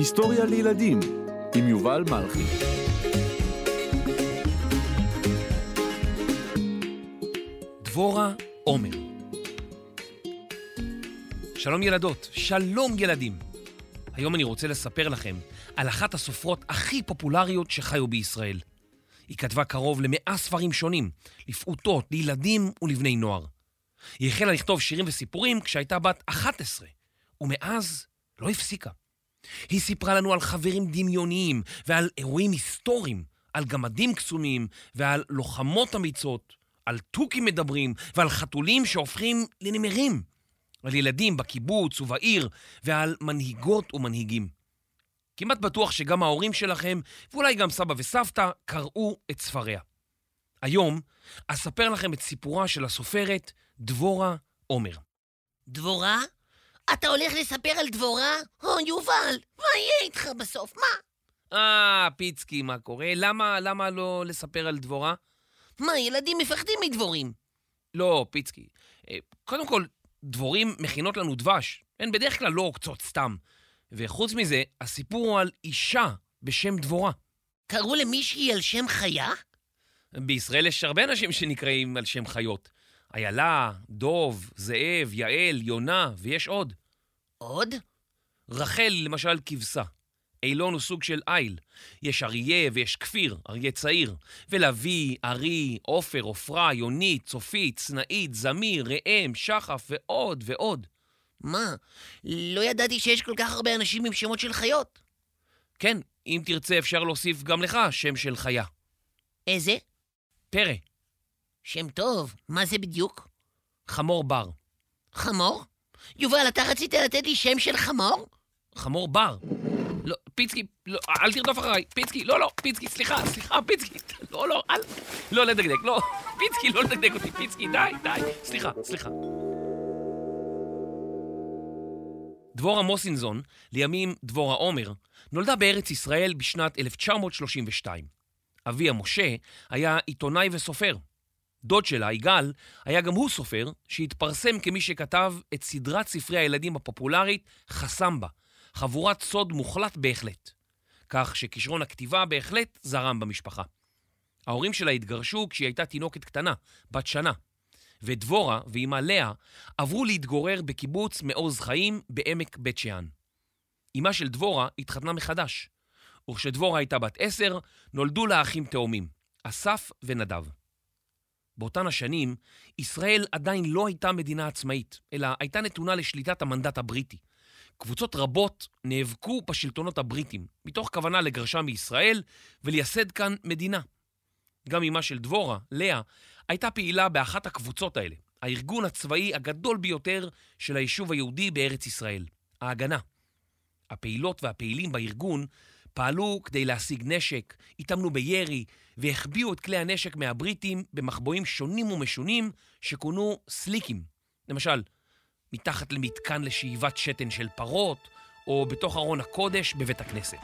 היסטוריה לילדים עם יובל מלכי. דבורה עומר. שלום ילדות, שלום ילדים. היום אני רוצה לספר לכם על אחת הסופרות הכי פופולריות שחיו בישראל. היא כתבה קרוב למאה ספרים שונים, לפעוטות, לילדים ולבני נוער. היא החלה לכתוב שירים וסיפורים כשהייתה בת 11, ומאז לא הפסיקה. היא סיפרה לנו על חברים דמיוניים ועל אירועים היסטוריים, על גמדים קסומים ועל לוחמות אמיצות, על תוכים מדברים ועל חתולים שהופכים לנמרים, על ילדים בקיבוץ ובעיר ועל מנהיגות ומנהיגים. כמעט בטוח שגם ההורים שלכם, ואולי גם סבא וסבתא, קראו את ספריה. היום אספר לכם את סיפורה של הסופרת דבורה עומר. דבורה? אתה הולך לספר על דבורה? או, יובל, מה יהיה איתך בסוף? מה? אה, פיצקי, מה קורה? למה, למה לא לספר על דבורה? מה, ילדים מפחדים מדבורים. לא, פיצקי. אה, קודם כל, דבורים מכינות לנו דבש. הן בדרך כלל לא עוקצות סתם. וחוץ מזה, הסיפור הוא על אישה בשם דבורה. קראו למישהי על שם חיה? בישראל יש הרבה אנשים שנקראים על שם חיות. איילה, דוב, זאב, יעל, יונה, ויש עוד. עוד? רחל, למשל, כבשה. אילון הוא סוג של איל. יש אריה ויש כפיר, אריה צעיר. ולוי, ארי, עופר, עופרה, יונית, צופית, צנאית, זמיר, ראם, שחף ועוד ועוד. מה? לא ידעתי שיש כל כך הרבה אנשים עם שמות של חיות. כן, אם תרצה אפשר להוסיף גם לך שם של חיה. איזה? פרא, שם טוב. מה זה בדיוק? חמור בר. חמור? יובל, אתה רצית לתת לי שם של חמור? חמור בר. לא, פיצקי, לא, אל תרדוף אחריי. פיצקי, לא, לא, פיצקי, סליחה, סליחה, פיצקי. לא, לא, אל... לא לדקדק, לא. פיצקי, לא לדקדק אותי, פיצקי, די, די. סליחה, סליחה. דבורה מוסינזון, לימים דבורה עומר, נולדה בארץ ישראל בשנת 1932. אביה משה היה עיתונאי וסופר. דוד שלה, יגאל, היה גם הוא סופר, שהתפרסם כמי שכתב את סדרת ספרי הילדים הפופולרית חסמבה, חבורת סוד מוחלט בהחלט. כך שכישרון הכתיבה בהחלט זרם במשפחה. ההורים שלה התגרשו כשהיא הייתה תינוקת קטנה, בת שנה, ודבורה ואימה לאה עברו להתגורר בקיבוץ מעוז חיים בעמק בית שאן. אמה של דבורה התחתנה מחדש, וכשדבורה הייתה בת עשר, נולדו לה אחים תאומים, אסף ונדב. באותן השנים, ישראל עדיין לא הייתה מדינה עצמאית, אלא הייתה נתונה לשליטת המנדט הבריטי. קבוצות רבות נאבקו בשלטונות הבריטים, מתוך כוונה לגרשה מישראל ולייסד כאן מדינה. גם אמה של דבורה, לאה, הייתה פעילה באחת הקבוצות האלה, הארגון הצבאי הגדול ביותר של היישוב היהודי בארץ ישראל, ההגנה. הפעילות והפעילים בארגון פעלו כדי להשיג נשק, התאמנו בירי והחביאו את כלי הנשק מהבריטים במחבואים שונים ומשונים שכונו סליקים. למשל, מתחת למתקן לשאיבת שתן של פרות, או בתוך ארון הקודש בבית הכנסת.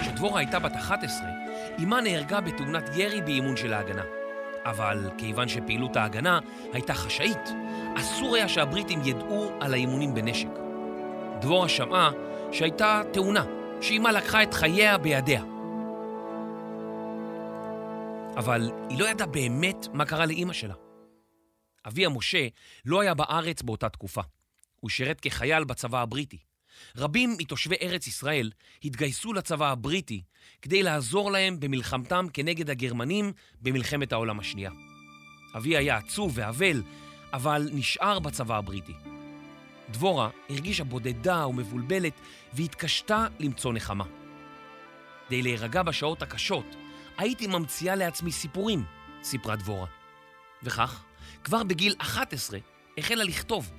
כשדבורה הייתה בת 11, אמה נהרגה בתאונת ירי באימון של ההגנה. אבל כיוון שפעילות ההגנה הייתה חשאית, אסור היה שהבריטים ידעו על האימונים בנשק. דבורה שמעה שהייתה תאונה, שאימה לקחה את חייה בידיה. אבל היא לא ידעה באמת מה קרה לאימא שלה. אביה משה לא היה בארץ באותה תקופה. הוא שירת כחייל בצבא הבריטי. רבים מתושבי ארץ ישראל התגייסו לצבא הבריטי כדי לעזור להם במלחמתם כנגד הגרמנים במלחמת העולם השנייה. אבי היה עצוב ואבל, אבל נשאר בצבא הבריטי. דבורה הרגישה בודדה ומבולבלת והתקשתה למצוא נחמה. כדי להירגע בשעות הקשות, הייתי ממציאה לעצמי סיפורים, סיפרה דבורה. וכך, כבר בגיל 11 החלה לכתוב.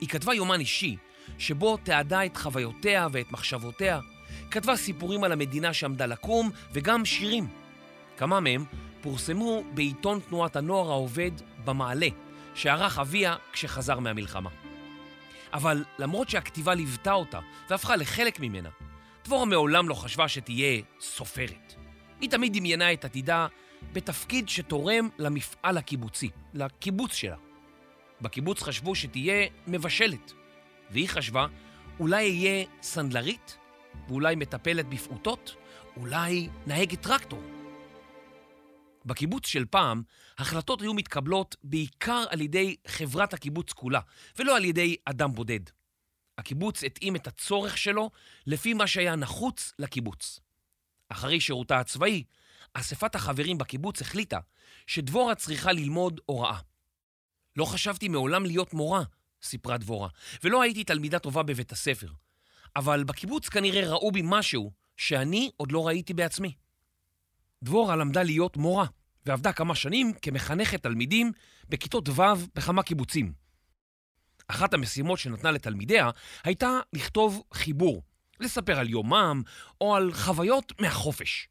היא כתבה יומן אישי, שבו תיעדה את חוויותיה ואת מחשבותיה, כתבה סיפורים על המדינה שעמדה לקום וגם שירים. כמה מהם פורסמו בעיתון תנועת הנוער העובד במעלה, שערך אביה כשחזר מהמלחמה. אבל למרות שהכתיבה ליוותה אותה והפכה לחלק ממנה, דבורה מעולם לא חשבה שתהיה סופרת. היא תמיד דמיינה את עתידה בתפקיד שתורם למפעל הקיבוצי, לקיבוץ שלה. בקיבוץ חשבו שתהיה מבשלת. והיא חשבה, אולי אהיה סנדלרית? ואולי מטפלת בפעוטות? אולי נהגת טרקטור? בקיבוץ של פעם, החלטות היו מתקבלות בעיקר על ידי חברת הקיבוץ כולה, ולא על ידי אדם בודד. הקיבוץ התאים את הצורך שלו לפי מה שהיה נחוץ לקיבוץ. אחרי שירותה הצבאי, אספת החברים בקיבוץ החליטה שדבורה צריכה ללמוד הוראה. לא חשבתי מעולם להיות מורה, סיפרה דבורה, ולא הייתי תלמידה טובה בבית הספר. אבל בקיבוץ כנראה ראו בי משהו שאני עוד לא ראיתי בעצמי. דבורה למדה להיות מורה, ועבדה כמה שנים כמחנכת תלמידים בכיתות ו' בכמה קיבוצים. אחת המשימות שנתנה לתלמידיה הייתה לכתוב חיבור, לספר על יומם או על חוויות מהחופש.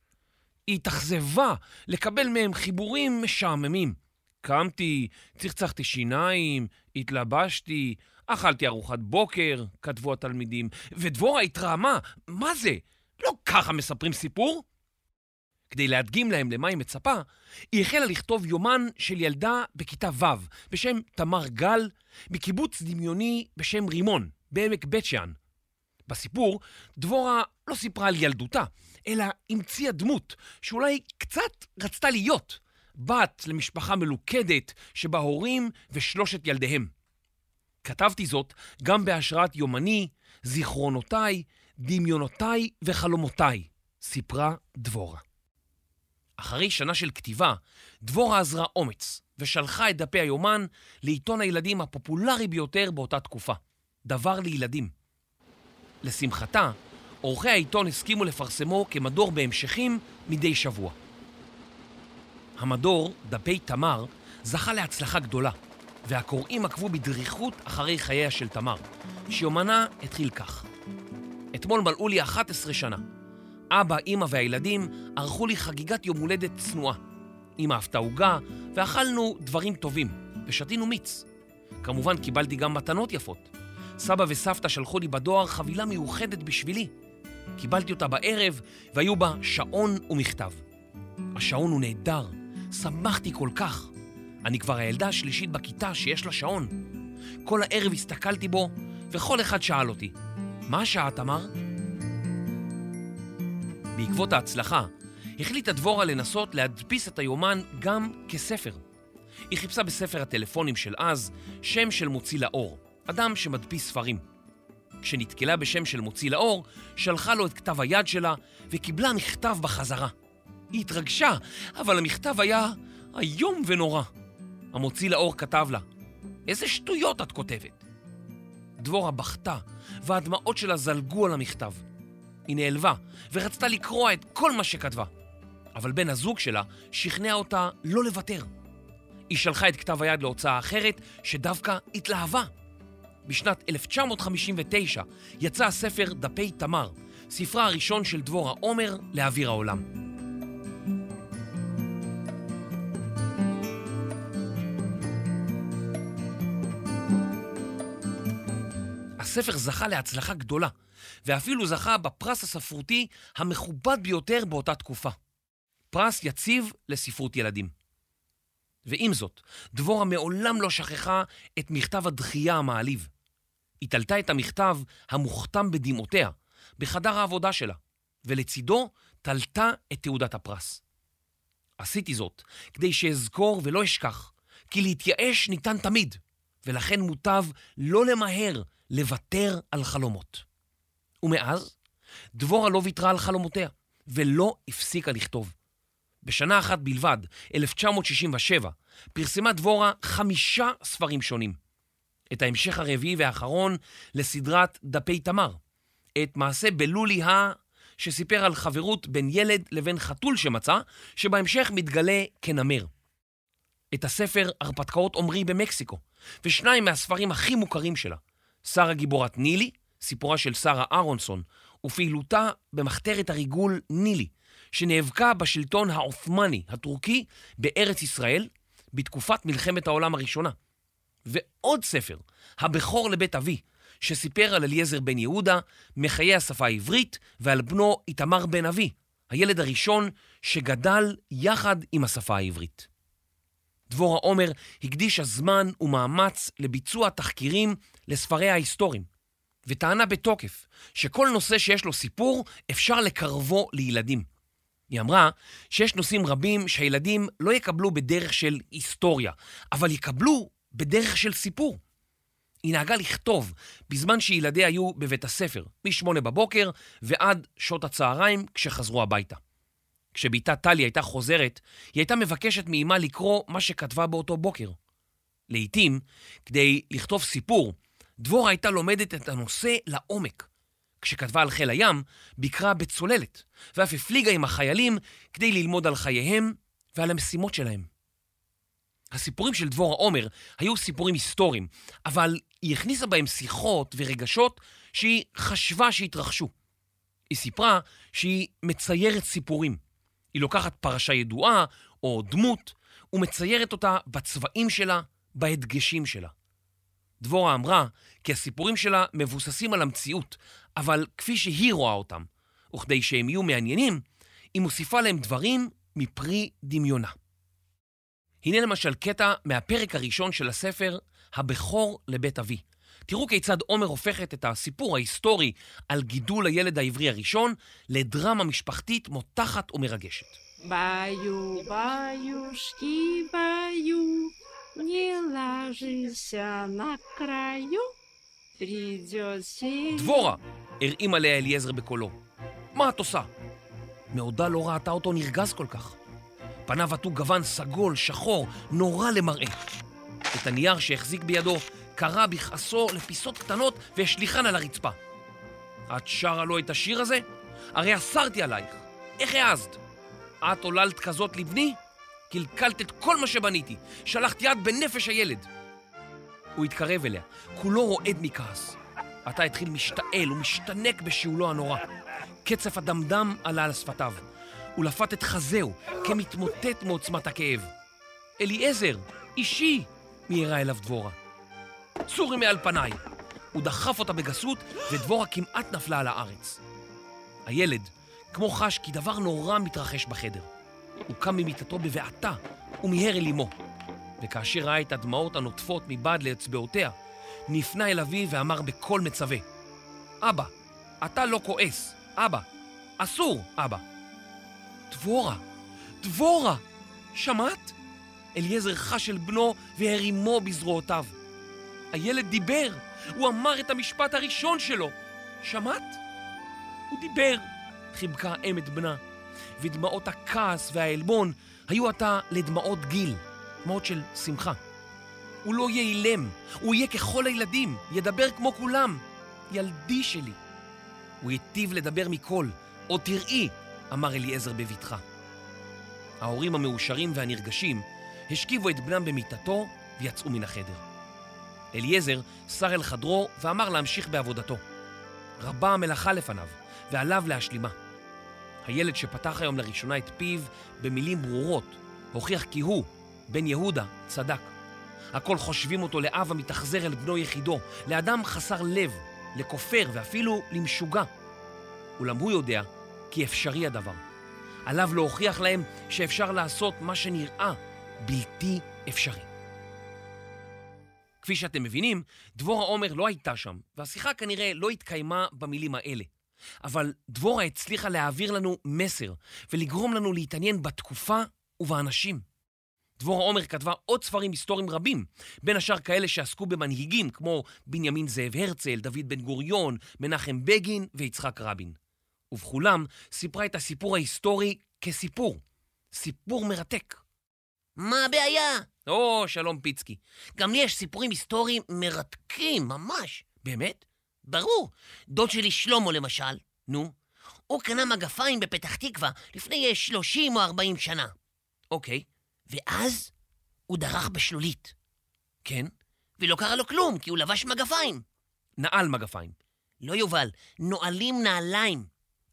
היא התאכזבה לקבל מהם חיבורים משעממים. קמתי, צחצחתי שיניים, התלבשתי, אכלתי ארוחת בוקר, כתבו התלמידים, ודבורה התרעמה, מה זה? לא ככה מספרים סיפור? כדי להדגים להם למה היא מצפה, היא החלה לכתוב יומן של ילדה בכיתה ו' בשם תמר גל, מקיבוץ דמיוני בשם רימון, בעמק בית שאן. בסיפור, דבורה לא סיפרה על ילדותה, אלא המציאה דמות שאולי קצת רצתה להיות, בת למשפחה מלוכדת שבה הורים ושלושת ילדיהם. כתבתי זאת גם בהשראת יומני, זיכרונותיי, דמיונותיי וחלומותיי, סיפרה דבורה. אחרי שנה של כתיבה, דבורה עזרה אומץ ושלחה את דפי היומן לעיתון הילדים הפופולרי ביותר באותה תקופה, דבר לילדים. לשמחתה, עורכי העיתון הסכימו לפרסמו כמדור בהמשכים מדי שבוע. המדור, דפי תמר, זכה להצלחה גדולה, והקוראים עקבו בדריכות אחרי חייה של תמר, שיומנה התחיל כך: אתמול מלאו לי 11 שנה. אבא, אימא והילדים ערכו לי חגיגת יום הולדת צנועה. אמא אהבת עוגה, ואכלנו דברים טובים, ושתינו מיץ. כמובן קיבלתי גם מתנות יפות. סבא וסבתא שלחו לי בדואר חבילה מיוחדת בשבילי. קיבלתי אותה בערב, והיו בה שעון ומכתב. השעון הוא נהדר, שמחתי כל כך. אני כבר הילדה השלישית בכיתה שיש לה שעון. כל הערב הסתכלתי בו, וכל אחד שאל אותי, מה השעה, תמר? בעקבות ההצלחה, החליטה דבורה לנסות להדפיס את היומן גם כספר. היא חיפשה בספר הטלפונים של אז שם של מוציא לאור, אדם שמדפיס ספרים. כשנתקלה בשם של מוציא לאור, שלחה לו את כתב היד שלה וקיבלה מכתב בחזרה. היא התרגשה, אבל המכתב היה איום ונורא. המוציא לאור כתב לה, איזה שטויות את כותבת. דבורה בכתה, והדמעות שלה זלגו על המכתב. היא נעלבה, ורצתה לקרוע את כל מה שכתבה. אבל בן הזוג שלה שכנע אותה לא לוותר. היא שלחה את כתב היד להוצאה אחרת, שדווקא התלהבה. בשנת 1959 יצא הספר דפי תמר, ספרה הראשון של דבורה עומר לאוויר העולם. הספר זכה להצלחה גדולה, ואפילו זכה בפרס הספרותי המכובד ביותר באותה תקופה. פרס יציב לספרות ילדים. ועם זאת, דבורה מעולם לא שכחה את מכתב הדחייה המעליב. היא תלתה את המכתב המוכתם בדמעותיה בחדר העבודה שלה, ולצידו תלתה את תעודת הפרס. עשיתי זאת כדי שאזכור ולא אשכח, כי להתייאש ניתן תמיד, ולכן מוטב לא למהר לוותר על חלומות. ומאז, דבורה לא ויתרה על חלומותיה, ולא הפסיקה לכתוב. בשנה אחת בלבד, 1967, פרסמה דבורה חמישה ספרים שונים. את ההמשך הרביעי והאחרון לסדרת דפי תמר. את מעשה בלולי ה... שסיפר על חברות בין ילד לבין חתול שמצא, שבהמשך מתגלה כנמר. את הספר הרפתקאות עומרי במקסיקו, ושניים מהספרים הכי מוכרים שלה, שרה גיבורת נילי, סיפורה של שרה אהרונסון, ופעילותה במחתרת הריגול נילי, שנאבקה בשלטון העות'מאני הטורקי בארץ ישראל בתקופת מלחמת העולם הראשונה. ועוד ספר, הבכור לבית אבי, שסיפר על אליעזר בן יהודה, מחיי השפה העברית, ועל בנו איתמר בן אבי, הילד הראשון שגדל יחד עם השפה העברית. דבורה עומר הקדישה זמן ומאמץ לביצוע תחקירים לספריה ההיסטוריים, וטענה בתוקף שכל נושא שיש לו סיפור, אפשר לקרבו לילדים. היא אמרה שיש נושאים רבים שהילדים לא יקבלו בדרך של היסטוריה, אבל יקבלו בדרך של סיפור. היא נהגה לכתוב בזמן שילדיה היו בבית הספר, מ-8 בבוקר ועד שעות הצהריים כשחזרו הביתה. כשבתה טלי הייתה חוזרת, היא הייתה מבקשת מאמה לקרוא מה שכתבה באותו בוקר. לעתים, כדי לכתוב סיפור, דבורה הייתה לומדת את הנושא לעומק. כשכתבה על חיל הים, ביקרה בצוללת, ואף הפליגה עם החיילים כדי ללמוד על חייהם ועל המשימות שלהם. הסיפורים של דבורה עומר היו סיפורים היסטוריים, אבל היא הכניסה בהם שיחות ורגשות שהיא חשבה שהתרחשו. היא סיפרה שהיא מציירת סיפורים. היא לוקחת פרשה ידועה או דמות ומציירת אותה בצבעים שלה, בהדגשים שלה. דבורה אמרה כי הסיפורים שלה מבוססים על המציאות, אבל כפי שהיא רואה אותם, וכדי שהם יהיו מעניינים, היא מוסיפה להם דברים מפרי דמיונה. הנה למשל קטע מהפרק הראשון של הספר, הבכור לבית אבי. תראו כיצד עומר הופכת את הסיפור ההיסטורי על גידול הילד העברי הראשון לדרמה משפחתית מותחת ומרגשת. ביו, ביושקי, ביו, נלאז'יסה נקראיו, פרידיוסי... דבורה! הרעים עליה אליעזר בקולו. מה את עושה? מעודה לא ראתה אותו נרגז כל כך. פניו עטו גוון סגול, שחור, נורא למראה. את הנייר שהחזיק בידו קרע בכעסו לפיסות קטנות והשליחן על הרצפה. את שרה לו את השיר הזה? הרי אסרתי עלייך. איך העזת? את עוללת כזאת לבני? קלקלת את כל מה שבניתי. שלחת יד בנפש הילד. הוא התקרב אליה, כולו רועד מכעס. עתה התחיל משתעל ומשתנק בשיעולו הנורא. קצף הדמדם עלה על שפתיו. הוא לפת את חזהו, כמתמוטט מעוצמת הכאב. אליעזר, אישי! מיהרה אליו דבורה. צורי מעל פניי! הוא דחף אותה בגסות, ודבורה כמעט נפלה על הארץ. הילד, כמו חש כי דבר נורא מתרחש בחדר. הוא קם ממיטתו בבעתה ומיהר אל אמו. וכאשר ראה את הדמעות הנוטפות מבעד לאצבעותיה, נפנה אל אביו ואמר בקול מצווה: אבא, אתה לא כועס, אבא. אסור, אבא. דבורה, דבורה! שמעת? אליעזר חש אל בנו והרימו בזרועותיו. הילד דיבר, הוא אמר את המשפט הראשון שלו. שמעת? הוא דיבר, חיבקה האם את בנה, ודמעות הכעס והעלבון היו עתה לדמעות גיל, דמעות של שמחה. הוא לא יהיה אילם, הוא יהיה ככל הילדים, ידבר כמו כולם. ילדי שלי. הוא היטיב לדבר מקול, עוד תראי, אמר אליעזר בבטחה. ההורים המאושרים והנרגשים השכיבו את בנם במיטתו ויצאו מן החדר. אליעזר סר אל חדרו ואמר להמשיך בעבודתו. רבה המלאכה לפניו, ועליו להשלימה. הילד שפתח היום לראשונה את פיו במילים ברורות, הוכיח כי הוא, בן יהודה, צדק. הכל חושבים אותו לאב המתאכזר אל בנו יחידו, לאדם חסר לב, לכופר ואפילו למשוגע. אולם הוא יודע כי אפשרי הדבר. עליו להוכיח להם שאפשר לעשות מה שנראה בלתי אפשרי. כפי שאתם מבינים, דבורה עומר לא הייתה שם, והשיחה כנראה לא התקיימה במילים האלה. אבל דבורה הצליחה להעביר לנו מסר ולגרום לנו להתעניין בתקופה ובאנשים. דבורה עומר כתבה עוד ספרים היסטוריים רבים, בין השאר כאלה שעסקו במנהיגים כמו בנימין זאב הרצל, דוד בן גוריון, מנחם בגין ויצחק רבין. ובכולם סיפרה את הסיפור ההיסטורי כסיפור. סיפור מרתק. מה הבעיה? או, שלום פיצקי. גם לי יש סיפורים היסטוריים מרתקים, ממש. באמת? ברור. דוד שלי שלמה, למשל, נו, הוא קנה מגפיים בפתח תקווה לפני 30 או 40 שנה. אוקיי. ואז הוא דרך בשלולית. כן? ולא קרה לו כלום, כי הוא לבש מגפיים. נעל מגפיים. לא יובל, נועלים נעליים.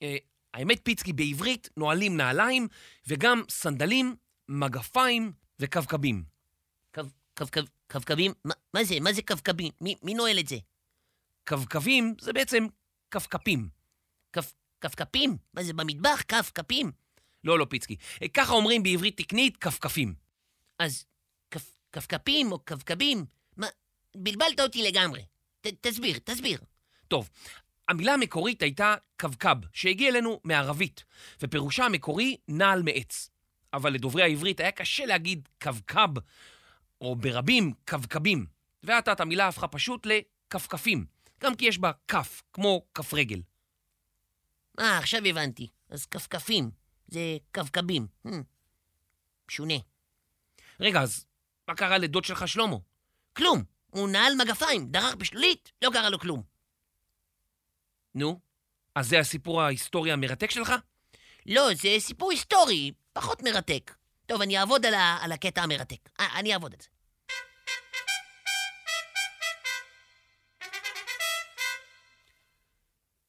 אה, האמת פיצקי בעברית נועלים נעליים וגם סנדלים, מגפיים וקבקבים. קבקבים? מה, זה? מה זה קבקבים? מי, נועל את זה? קבקבים זה בעצם כפכפים. כפכפים? מה זה, במטבח? כפכפים? לא, לא, פיצקי. אה, ככה אומרים בעברית תקנית כפכפים. אז כפכפים או כבקבים? מה, בלבלת אותי לגמרי. ת, תסביר, תסביר. טוב, המילה המקורית הייתה קבקב, שהגיע אלינו מערבית, ופירושה המקורי נעל מעץ. אבל לדוברי העברית היה קשה להגיד קבקב, או ברבים קבקבים, ועתת המילה הפכה פשוט לכפכפים, גם כי יש בה כף, כמו כף רגל. אה, עכשיו הבנתי. אז כפכפים. זה. Hmm. משונה. רגע, אז מה קרה לדוד שלך שלמה? כלום. הוא נעל מגפיים, דרך בשלולית, לא קרה לו כלום. נו, אז זה הסיפור ההיסטורי המרתק שלך? לא, זה סיפור היסטורי, פחות מרתק. טוב, אני אעבוד על, ה- על הקטע המרתק. אה, אני אעבוד על זה.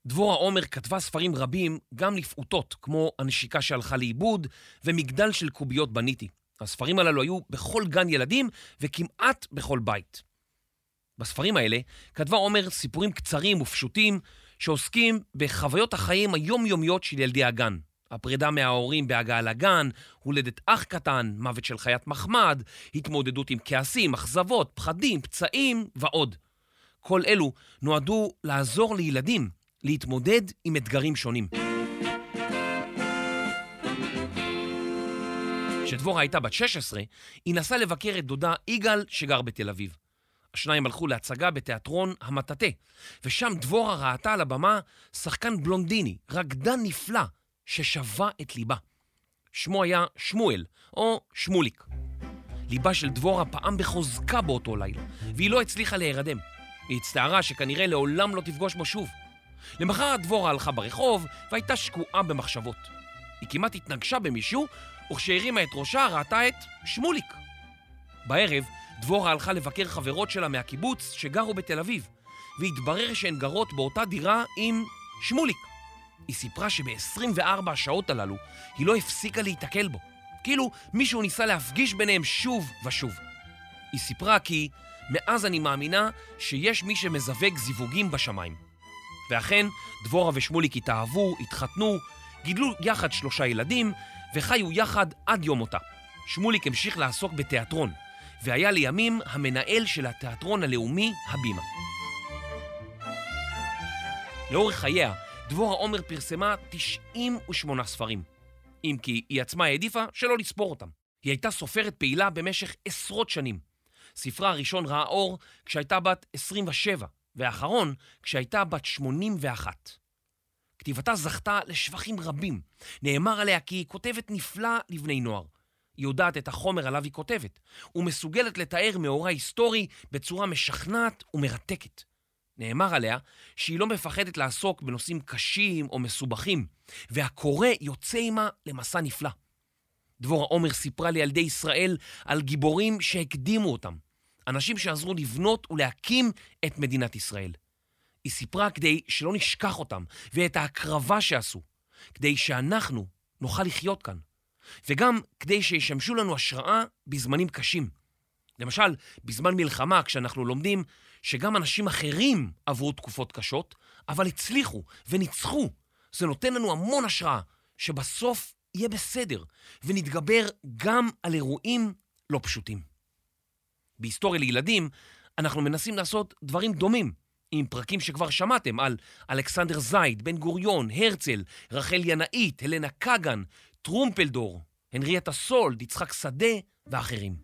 דבורה עומר כתבה ספרים רבים גם לפעוטות, כמו הנשיקה שהלכה לאיבוד ומגדל של קוביות בניתי. הספרים הללו היו בכל גן ילדים וכמעט בכל בית. בספרים האלה כתבה עומר סיפורים קצרים ופשוטים שעוסקים בחוויות החיים היומיומיות של ילדי הגן. הפרידה מההורים בהגעה לגן, הולדת אח קטן, מוות של חיית מחמד, התמודדות עם כעסים, אכזבות, פחדים, פצעים ועוד. כל אלו נועדו לעזור לילדים להתמודד עם אתגרים שונים. כשדבורה הייתה בת 16, היא נסעה לבקר את דודה יגאל שגר בתל אביב. השניים הלכו להצגה בתיאטרון המטאטה, ושם דבורה ראתה על הבמה שחקן בלונדיני, רקדן נפלא, ששבה את ליבה. שמו היה שמואל, או שמוליק. ליבה של דבורה פעם בחוזקה באותו לילה, והיא לא הצליחה להירדם. היא הצטערה שכנראה לעולם לא תפגוש בו שוב. למחרת דבורה הלכה ברחוב והייתה שקועה במחשבות. היא כמעט התנגשה במישהו, וכשהרימה את ראשה ראתה את שמוליק. בערב דבורה הלכה לבקר חברות שלה מהקיבוץ שגרו בתל אביב, והתברר שהן גרות באותה דירה עם שמוליק. היא סיפרה שב-24 השעות הללו היא לא הפסיקה להיתקל בו, כאילו מישהו ניסה להפגיש ביניהם שוב ושוב. היא סיפרה כי מאז אני מאמינה שיש מי שמזווג זיווגים בשמיים. ואכן, דבורה ושמוליק התאהבו, התחתנו, גידלו יחד שלושה ילדים וחיו יחד עד יום מותה. שמוליק המשיך לעסוק בתיאטרון, והיה לימים המנהל של התיאטרון הלאומי הבימה. לאורך חייה, דבורה עומר פרסמה 98 ספרים. אם כי היא עצמה העדיפה שלא לספור אותם. היא הייתה סופרת פעילה במשך עשרות שנים. ספרה הראשון ראה אור כשהייתה בת 27, והאחרון כשהייתה בת 81. כתיבתה זכתה לשבחים רבים. נאמר עליה כי היא כותבת נפלא לבני נוער. היא יודעת את החומר עליו היא כותבת, ומסוגלת לתאר מאורע היסטורי בצורה משכנעת ומרתקת. נאמר עליה שהיא לא מפחדת לעסוק בנושאים קשים או מסובכים, והקורא יוצא עימה למסע נפלא. דבורה עומר סיפרה לילדי ישראל על גיבורים שהקדימו אותם, אנשים שעזרו לבנות ולהקים את מדינת ישראל. היא סיפרה כדי שלא נשכח אותם ואת ההקרבה שעשו, כדי שאנחנו נוכל לחיות כאן, וגם כדי שישמשו לנו השראה בזמנים קשים. למשל, בזמן מלחמה, כשאנחנו לומדים שגם אנשים אחרים עברו תקופות קשות, אבל הצליחו וניצחו, זה נותן לנו המון השראה שבסוף יהיה בסדר, ונתגבר גם על אירועים לא פשוטים. בהיסטוריה לילדים, אנחנו מנסים לעשות דברים דומים, עם פרקים שכבר שמעתם על אלכסנדר זייד, בן גוריון, הרצל, רחל ינאית, הלנה קגן, טרומפלדור, הנריאטה סולד, יצחק שדה ואחרים.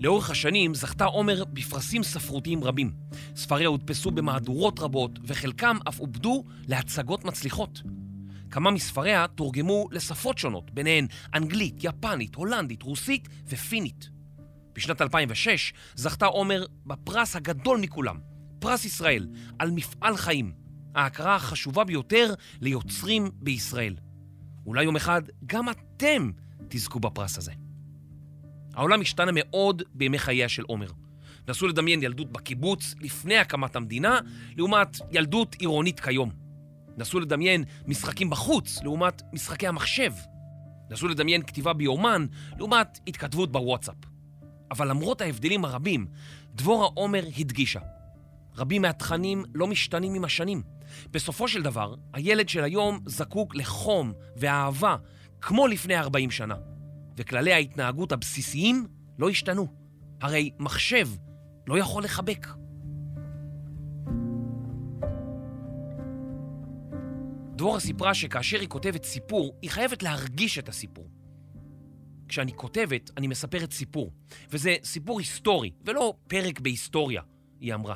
לאורך השנים זכתה עומר בפרסים ספרותיים רבים. ספריה הודפסו במהדורות רבות, וחלקם אף עובדו להצגות מצליחות. כמה מספריה תורגמו לשפות שונות, ביניהן אנגלית, יפנית, הולנדית, רוסית ופינית. בשנת 2006 זכתה עומר בפרס הגדול מכולם, פרס ישראל, על מפעל חיים, ההכרה החשובה ביותר ליוצרים בישראל. אולי יום אחד גם אתם תזכו בפרס הזה. העולם השתנה מאוד בימי חייה של עומר. נסו לדמיין ילדות בקיבוץ לפני הקמת המדינה, לעומת ילדות עירונית כיום. נסו לדמיין משחקים בחוץ, לעומת משחקי המחשב. נסו לדמיין כתיבה ביומן, לעומת התכתבות בוואטסאפ. אבל למרות ההבדלים הרבים, דבורה עומר הדגישה. רבים מהתכנים לא משתנים עם השנים. בסופו של דבר, הילד של היום זקוק לחום ואהבה, כמו לפני 40 שנה, וכללי ההתנהגות הבסיסיים לא השתנו. הרי מחשב לא יכול לחבק. דבורה סיפרה שכאשר היא כותבת סיפור, היא חייבת להרגיש את הסיפור. כשאני כותבת, אני מספרת סיפור, וזה סיפור היסטורי, ולא פרק בהיסטוריה, היא אמרה.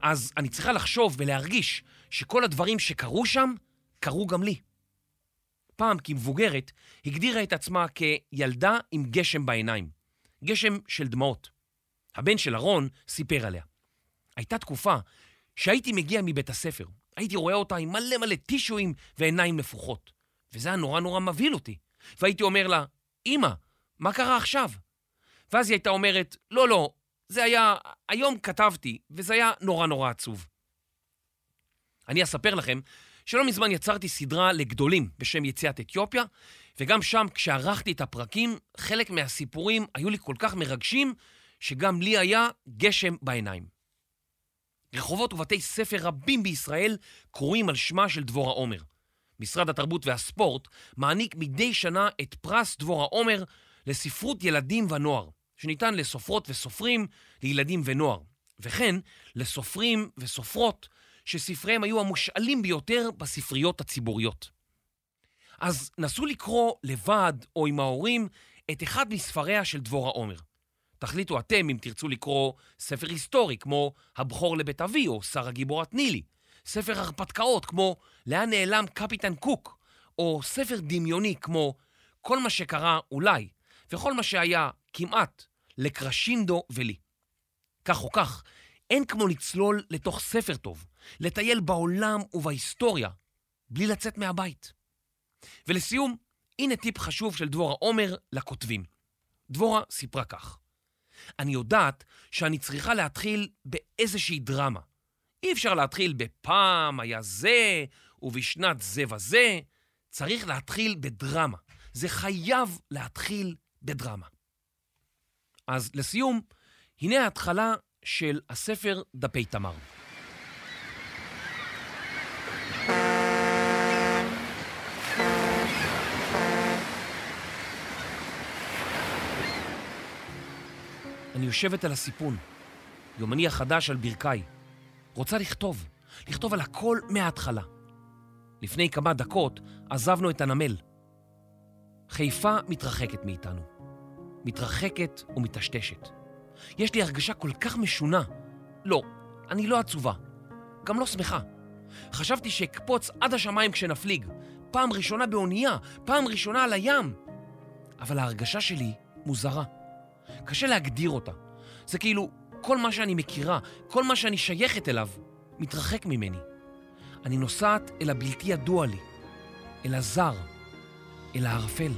אז אני צריכה לחשוב ולהרגיש שכל הדברים שקרו שם, קרו גם לי. פעם, כמבוגרת, הגדירה את עצמה כילדה עם גשם בעיניים. גשם של דמעות. הבן של אהרון סיפר עליה. הייתה תקופה שהייתי מגיע מבית הספר, הייתי רואה אותה עם מלא מלא טישואים ועיניים נפוחות. וזה היה נורא נורא מבהיל אותי. והייתי אומר לה, אמא, מה קרה עכשיו? ואז היא הייתה אומרת, לא, לא, זה היה, היום כתבתי, וזה היה נורא נורא עצוב. אני אספר לכם שלא מזמן יצרתי סדרה לגדולים בשם יציאת אתיופיה, וגם שם, כשערכתי את הפרקים, חלק מהסיפורים היו לי כל כך מרגשים, שגם לי היה גשם בעיניים. רחובות ובתי ספר רבים בישראל קרויים על שמה של דבורה עומר. משרד התרבות והספורט מעניק מדי שנה את פרס דבורה עומר לספרות ילדים ונוער, שניתן לסופרות וסופרים לילדים ונוער, וכן לסופרים וסופרות שספריהם היו המושאלים ביותר בספריות הציבוריות. אז נסו לקרוא לבד או עם ההורים את אחד מספריה של דבורה עומר. תחליטו אתם אם תרצו לקרוא ספר היסטורי כמו הבכור לבית אבי או שר הגיבורת נילי, ספר הרפתקאות כמו לאן נעלם קפיטן קוק, או ספר דמיוני כמו כל מה שקרה אולי, וכל מה שהיה כמעט לקרשינדו ולי. כך או כך, אין כמו לצלול לתוך ספר טוב, לטייל בעולם ובהיסטוריה, בלי לצאת מהבית. ולסיום, הנה טיפ חשוב של דבורה עומר לכותבים. דבורה סיפרה כך: אני יודעת שאני צריכה להתחיל באיזושהי דרמה. אי אפשר להתחיל בפעם היה זה, ובשנת זה וזה. צריך להתחיל בדרמה. זה חייב להתחיל בדרמה. אז לסיום, הנה ההתחלה של הספר דפי תמר. אני יושבת על הסיפון, יומני החדש על ברכיי. רוצה לכתוב, לכתוב על הכל מההתחלה. לפני כמה דקות עזבנו את הנמל. חיפה מתרחקת מאיתנו. מתרחקת ומטשטשת. יש לי הרגשה כל כך משונה. לא, אני לא עצובה. גם לא שמחה. חשבתי שאקפוץ עד השמיים כשנפליג. פעם ראשונה באונייה, פעם ראשונה על הים. אבל ההרגשה שלי מוזרה. קשה להגדיר אותה. זה כאילו כל מה שאני מכירה, כל מה שאני שייכת אליו, מתרחק ממני. אני נוסעת אל הבלתי ידוע לי, אל הזר, אל הערפל.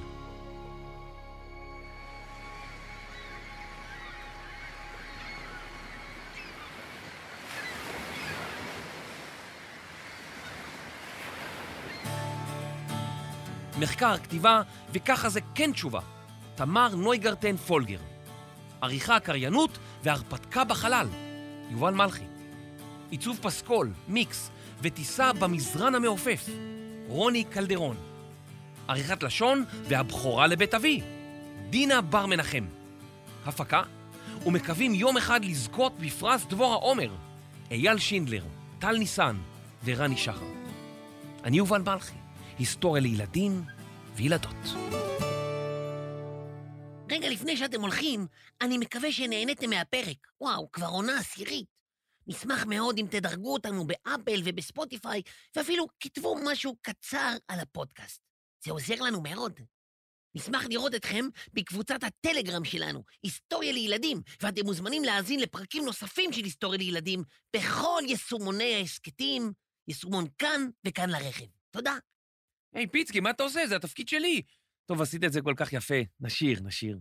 מחקר, כתיבה, וככה זה כן תשובה. תמר נויגרטן פולגר. עריכה, קריינות והרפתקה בחלל. יובל מלכי. עיצוב פסקול, מיקס וטיסה במזרן המעופף. רוני קלדרון. עריכת לשון והבכורה לבית אבי. דינה בר מנחם. הפקה, ומקווים יום אחד לזכות בפרס דבורה עומר. אייל שינדלר, טל ניסן ורני שחר. אני יובל מלכי, היסטוריה לילדים וילדות. לפני שאתם הולכים, אני מקווה שנהניתם מהפרק. וואו, כבר עונה עשירית. נשמח מאוד אם תדרגו אותנו באפל ובספוטיפיי, ואפילו כתבו משהו קצר על הפודקאסט. זה עוזר לנו מאוד. נשמח לראות אתכם בקבוצת הטלגרם שלנו, היסטוריה לילדים, ואתם מוזמנים להאזין לפרקים נוספים של היסטוריה לילדים בכל יישומוני ההסכתים, יישומון כאן וכאן לרכב. תודה. היי, פיצקי, מה אתה עושה? זה התפקיד שלי. טוב, עשית את זה כל כך יפה. נשיר, נשיר.